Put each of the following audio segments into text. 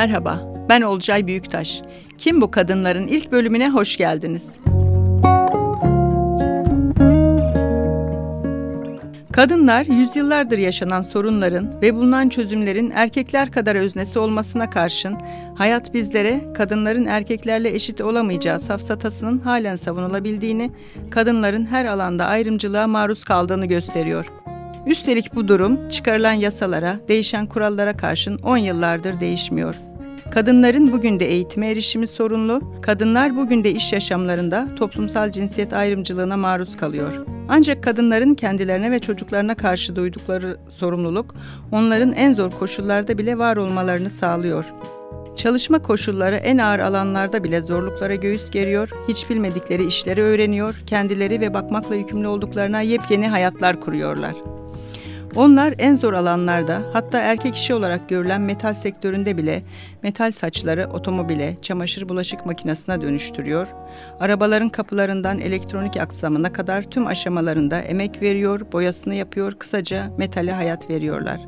Merhaba, ben Olcay Büyüktaş. Kim bu kadınların ilk bölümüne hoş geldiniz. Kadınlar yüzyıllardır yaşanan sorunların ve bulunan çözümlerin erkekler kadar öznesi olmasına karşın hayat bizlere kadınların erkeklerle eşit olamayacağı safsatasının halen savunulabildiğini, kadınların her alanda ayrımcılığa maruz kaldığını gösteriyor. Üstelik bu durum çıkarılan yasalara, değişen kurallara karşın 10 yıllardır değişmiyor. Kadınların bugün de eğitime erişimi sorunlu, kadınlar bugün de iş yaşamlarında toplumsal cinsiyet ayrımcılığına maruz kalıyor. Ancak kadınların kendilerine ve çocuklarına karşı duydukları sorumluluk, onların en zor koşullarda bile var olmalarını sağlıyor. Çalışma koşulları en ağır alanlarda bile zorluklara göğüs geriyor, hiç bilmedikleri işleri öğreniyor, kendileri ve bakmakla yükümlü olduklarına yepyeni hayatlar kuruyorlar. Onlar en zor alanlarda hatta erkek işi olarak görülen metal sektöründe bile metal saçları otomobile, çamaşır bulaşık makinesine dönüştürüyor. Arabaların kapılarından elektronik aksamına kadar tüm aşamalarında emek veriyor, boyasını yapıyor, kısaca metale hayat veriyorlar.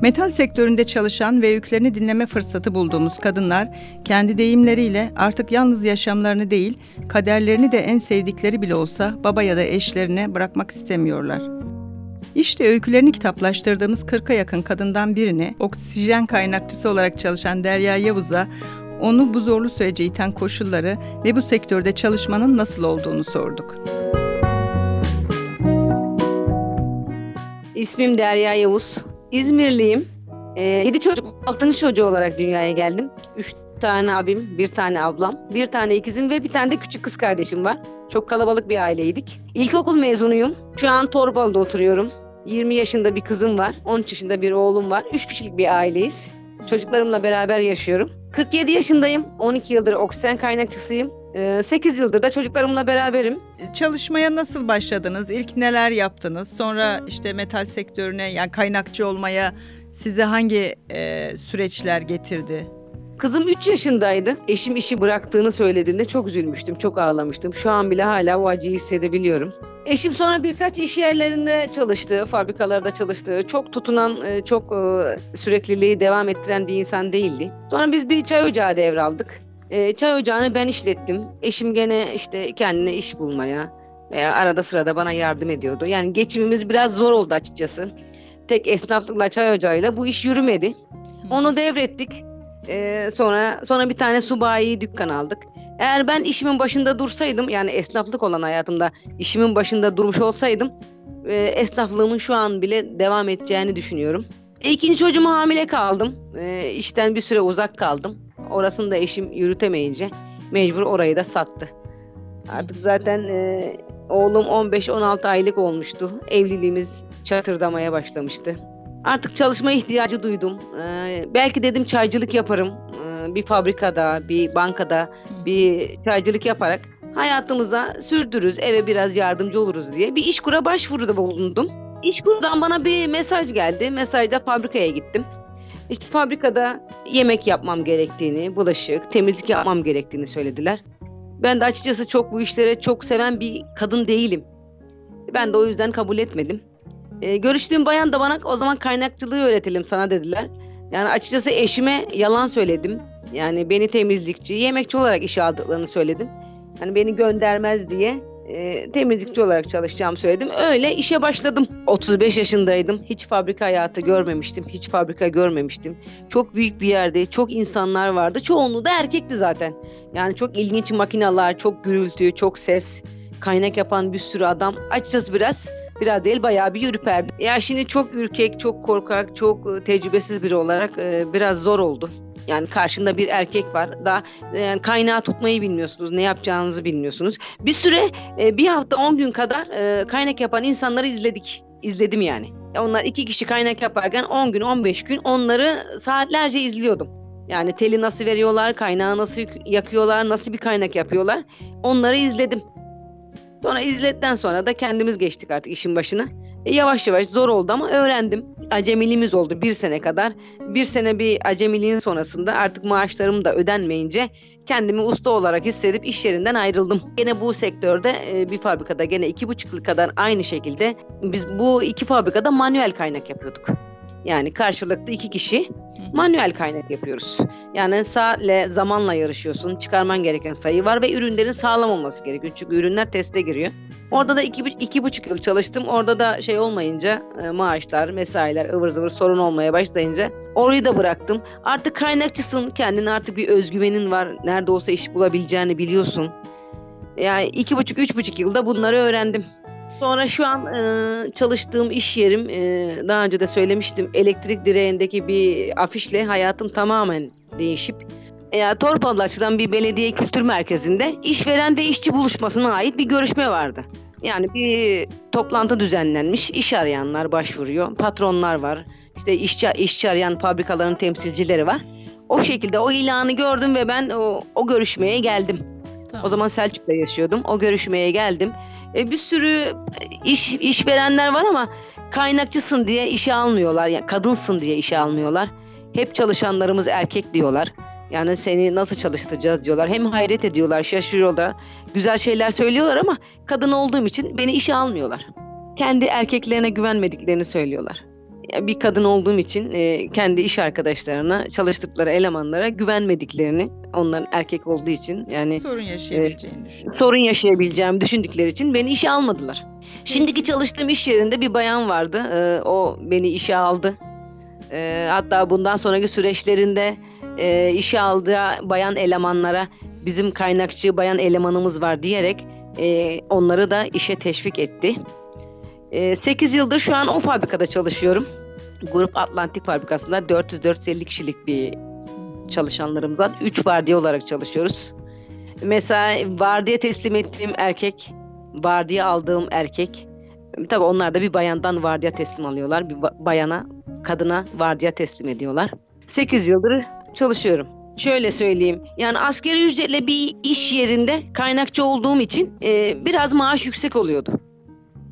Metal sektöründe çalışan ve öykülerini dinleme fırsatı bulduğumuz kadınlar kendi deyimleriyle artık yalnız yaşamlarını değil, kaderlerini de en sevdikleri bile olsa baba ya da eşlerine bırakmak istemiyorlar. İşte öykülerini kitaplaştırdığımız 40'a yakın kadından birini oksijen kaynakçısı olarak çalışan Derya Yavuz'a onu bu zorlu sürece iten koşulları ve bu sektörde çalışmanın nasıl olduğunu sorduk. İsmim Derya Yavuz. İzmirliyim. Ee, 7 çocuk, 6. çocuğu olarak dünyaya geldim. 3 tane abim, bir tane ablam, bir tane ikizim ve bir tane de küçük kız kardeşim var. Çok kalabalık bir aileydik. İlkokul mezunuyum. Şu an Torbalı'da oturuyorum. 20 yaşında bir kızım var. 13 yaşında bir oğlum var. 3 kişilik bir aileyiz. Çocuklarımla beraber yaşıyorum. 47 yaşındayım. 12 yıldır oksijen kaynakçısıyım. 8 ee, yıldır da çocuklarımla beraberim. Çalışmaya nasıl başladınız? İlk neler yaptınız? Sonra işte metal sektörüne yani kaynakçı olmaya size hangi e, süreçler getirdi? Kızım 3 yaşındaydı. Eşim işi bıraktığını söylediğinde çok üzülmüştüm, çok ağlamıştım. Şu an bile hala o acıyı hissedebiliyorum. Eşim sonra birkaç iş yerlerinde çalıştı, fabrikalarda çalıştı. Çok tutunan, e, çok e, sürekliliği devam ettiren bir insan değildi. Sonra biz bir çay ocağı devraldık. E, çay ocağını ben işlettim. Eşim gene işte kendine iş bulmaya veya arada sırada bana yardım ediyordu. Yani geçimimiz biraz zor oldu açıkçası. Tek esnaflıkla çay ocağıyla bu iş yürümedi. Onu devrettik. Ee, sonra sonra bir tane subayi dükkan aldık. Eğer ben işimin başında dursaydım yani esnaflık olan hayatımda işimin başında durmuş olsaydım e, esnaflığımın şu an bile devam edeceğini düşünüyorum. E, ikinci çocuğuma hamile kaldım. E, işten bir süre uzak kaldım. Orasını da eşim yürütemeyince mecbur orayı da sattı. Artık zaten e, oğlum 15-16 aylık olmuştu. Evliliğimiz çatırdamaya başlamıştı. Artık çalışma ihtiyacı duydum. Ee, belki dedim çaycılık yaparım. Ee, bir fabrikada, bir bankada bir çaycılık yaparak hayatımıza sürdürürüz, eve biraz yardımcı oluruz diye bir iş kura başvuruda bulundum. İş kurdan bana bir mesaj geldi. Mesajda fabrikaya gittim. İşte fabrikada yemek yapmam gerektiğini, bulaşık, temizlik yapmam gerektiğini söylediler. Ben de açıkçası çok bu işlere çok seven bir kadın değilim. Ben de o yüzden kabul etmedim. E, görüştüğüm bayan da bana o zaman kaynakçılığı öğretelim sana dediler. Yani açıkçası eşime yalan söyledim. Yani beni temizlikçi, yemekçi olarak işe aldıklarını söyledim. Yani beni göndermez diye e, temizlikçi olarak çalışacağımı söyledim. Öyle işe başladım. 35 yaşındaydım. Hiç fabrika hayatı görmemiştim. Hiç fabrika görmemiştim. Çok büyük bir yerde çok insanlar vardı. Çoğunluğu da erkekti zaten. Yani çok ilginç makineler, çok gürültü, çok ses, kaynak yapan bir sürü adam. Açıkçası biraz biraz değil bayağı bir ürperdi. Ya şimdi çok ürkek, çok korkak, çok e, tecrübesiz biri olarak e, biraz zor oldu. Yani karşında bir erkek var. Daha yani kaynağı tutmayı bilmiyorsunuz. Ne yapacağınızı bilmiyorsunuz. Bir süre e, bir hafta on gün kadar kaynak yapan insanları izledik. İzledim yani. Onlar iki kişi kaynak yaparken 10 gün 15 gün onları saatlerce izliyordum. Yani teli nasıl veriyorlar, kaynağı nasıl yakıyorlar, nasıl bir kaynak yapıyorlar. Onları izledim. Sonra izletten sonra da kendimiz geçtik artık işin başına. E, yavaş yavaş zor oldu ama öğrendim. Acemiliğimiz oldu bir sene kadar. Bir sene bir acemiliğin sonrasında artık maaşlarım da ödenmeyince kendimi usta olarak hissedip iş yerinden ayrıldım. Gene bu sektörde e, bir fabrikada gene iki buçuk yıl kadar aynı şekilde biz bu iki fabrikada manuel kaynak yapıyorduk. Yani karşılıklı iki kişi manuel kaynak yapıyoruz. Yani saatle zamanla yarışıyorsun. Çıkarman gereken sayı var ve ürünlerin sağlam olması gerekiyor. Çünkü ürünler teste giriyor. Orada da iki, iki buçuk yıl çalıştım. Orada da şey olmayınca e, maaşlar, mesailer, ıvır zıvır sorun olmaya başlayınca orayı da bıraktım. Artık kaynakçısın. Kendine artık bir özgüvenin var. Nerede olsa iş bulabileceğini biliyorsun. Yani iki buçuk, üç buçuk yılda bunları öğrendim. Sonra şu an e, çalıştığım iş yerim e, daha önce de söylemiştim elektrik direğindeki bir afişle hayatım tamamen değişip e, Torpalıç'tan bir belediye kültür merkezinde işveren ve işçi buluşmasına ait bir görüşme vardı. Yani bir toplantı düzenlenmiş, iş arayanlar başvuruyor, patronlar var, işte işçi, işçi arayan fabrikaların temsilcileri var. O şekilde o ilanı gördüm ve ben o, o görüşmeye geldim. Tamam. O zaman Selçuk'ta yaşıyordum. O görüşmeye geldim. E, bir sürü iş işverenler var ama kaynakçısın diye işe almıyorlar. Yani kadınsın diye işe almıyorlar. Hep çalışanlarımız erkek diyorlar. Yani seni nasıl çalıştıracağız diyorlar. Hem hayret ediyorlar, şaşırıyorlar. Güzel şeyler söylüyorlar ama kadın olduğum için beni işe almıyorlar. Kendi erkeklerine güvenmediklerini söylüyorlar bir kadın olduğum için e, kendi iş arkadaşlarına, çalıştıkları elemanlara güvenmediklerini, onların erkek olduğu için yani sorun yaşayabileceğini e. Sorun yaşayabileceğimi düşündükleri için beni işe almadılar. Şimdiki çalıştığım iş yerinde bir bayan vardı. E, o beni işe aldı. E, hatta bundan sonraki süreçlerinde e, işe aldığı bayan elemanlara bizim kaynakçı bayan elemanımız var diyerek e, onları da işe teşvik etti. 8 ee, yıldır şu an o fabrikada çalışıyorum. Grup Atlantik fabrikasında 400-450 kişilik bir çalışanlarımız var. 3 vardiya olarak çalışıyoruz. Mesela vardiya teslim ettiğim erkek, vardiya aldığım erkek. Tabii onlar da bir bayandan vardiya teslim alıyorlar. Bir bayana, kadına vardiya teslim ediyorlar. 8 yıldır çalışıyorum. Şöyle söyleyeyim. Yani askeri ücretle bir iş yerinde kaynakçı olduğum için e, biraz maaş yüksek oluyordu.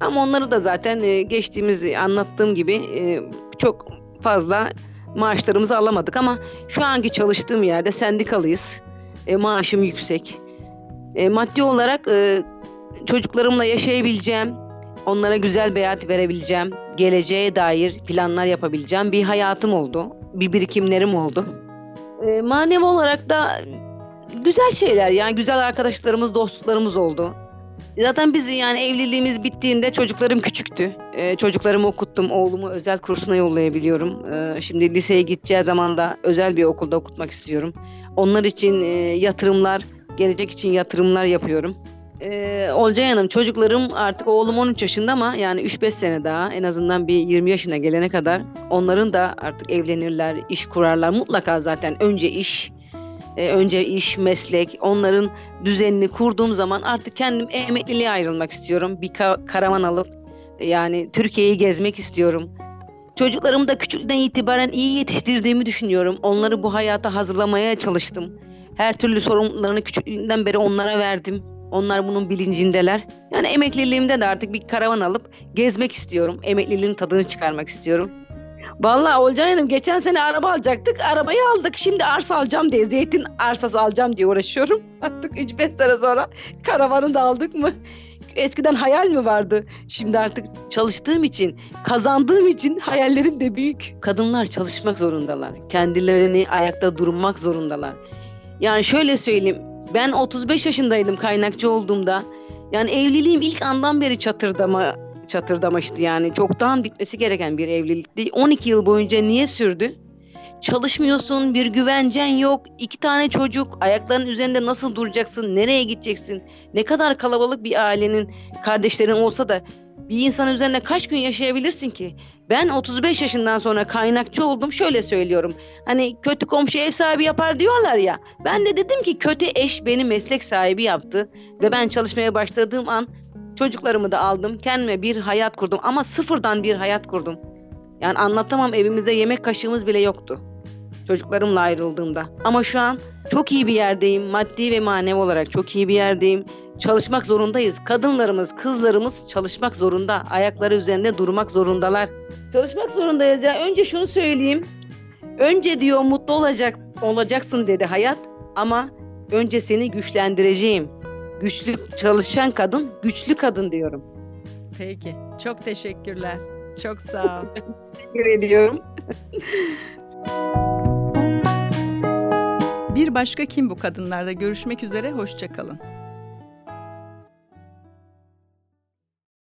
Ama onları da zaten e, geçtiğimiz anlattığım gibi e, çok fazla maaşlarımızı alamadık ama şu anki çalıştığım yerde sendikalıyız. E, maaşım yüksek. E, maddi olarak e, çocuklarımla yaşayabileceğim, onlara güzel bir hayat verebileceğim, geleceğe dair planlar yapabileceğim bir hayatım oldu. Bir birikimlerim oldu. E, manevi olarak da güzel şeyler yani güzel arkadaşlarımız, dostluklarımız oldu. Zaten biz yani evliliğimiz bittiğinde çocuklarım küçüktü. Ee, çocuklarımı okuttum. Oğlumu özel kursuna yollayabiliyorum. Ee, şimdi liseye gideceği zaman da özel bir okulda okutmak istiyorum. Onlar için e, yatırımlar, gelecek için yatırımlar yapıyorum. Ee, Olcay Hanım çocuklarım artık oğlum 13 yaşında ama yani 3-5 sene daha en azından bir 20 yaşına gelene kadar onların da artık evlenirler, iş kurarlar. Mutlaka zaten önce iş, e, önce iş, meslek, onların düzenini kurduğum zaman artık kendim emekliliğe ayrılmak istiyorum. Bir ka- karavan alıp yani Türkiye'yi gezmek istiyorum. Çocuklarımı da küçükten itibaren iyi yetiştirdiğimi düşünüyorum. Onları bu hayata hazırlamaya çalıştım. Her türlü sorumluluklarını küçüklüğünden beri onlara verdim. Onlar bunun bilincindeler. Yani emekliliğimde de artık bir karavan alıp gezmek istiyorum. Emekliliğin tadını çıkarmak istiyorum. Vallahi Olcan Hanım geçen sene araba alacaktık. Arabayı aldık. Şimdi arsa alacağım diye zeytin arsası alacağım diye uğraşıyorum. Artık 3-5 sene sonra karavanı da aldık mı? Eskiden hayal mi vardı? Şimdi artık çalıştığım için, kazandığım için hayallerim de büyük. Kadınlar çalışmak zorundalar. Kendilerini ayakta durmak zorundalar. Yani şöyle söyleyeyim. Ben 35 yaşındaydım kaynakçı olduğumda. Yani evliliğim ilk andan beri çatırdama çatırdamıştı yani. Çoktan bitmesi gereken bir evlilikti. 12 yıl boyunca niye sürdü? Çalışmıyorsun, bir güvencen yok, iki tane çocuk, ayakların üzerinde nasıl duracaksın, nereye gideceksin? Ne kadar kalabalık bir ailenin kardeşlerin olsa da bir insan üzerine kaç gün yaşayabilirsin ki? Ben 35 yaşından sonra kaynakçı oldum. Şöyle söylüyorum. Hani kötü komşu ev sahibi yapar diyorlar ya. Ben de dedim ki kötü eş beni meslek sahibi yaptı ve ben çalışmaya başladığım an Çocuklarımı da aldım. Kendime bir hayat kurdum ama sıfırdan bir hayat kurdum. Yani anlatamam evimizde yemek kaşığımız bile yoktu. Çocuklarımla ayrıldığımda. Ama şu an çok iyi bir yerdeyim. Maddi ve manevi olarak çok iyi bir yerdeyim. Çalışmak zorundayız. Kadınlarımız, kızlarımız çalışmak zorunda. Ayakları üzerinde durmak zorundalar. Çalışmak zorundayız ya. Önce şunu söyleyeyim. Önce diyor mutlu olacak olacaksın dedi hayat ama önce seni güçlendireceğim güçlü çalışan kadın, güçlü kadın diyorum. Peki. Çok teşekkürler. Çok sağ ol. Teşekkür ediyorum. Bir başka kim bu kadınlarda görüşmek üzere hoşçakalın.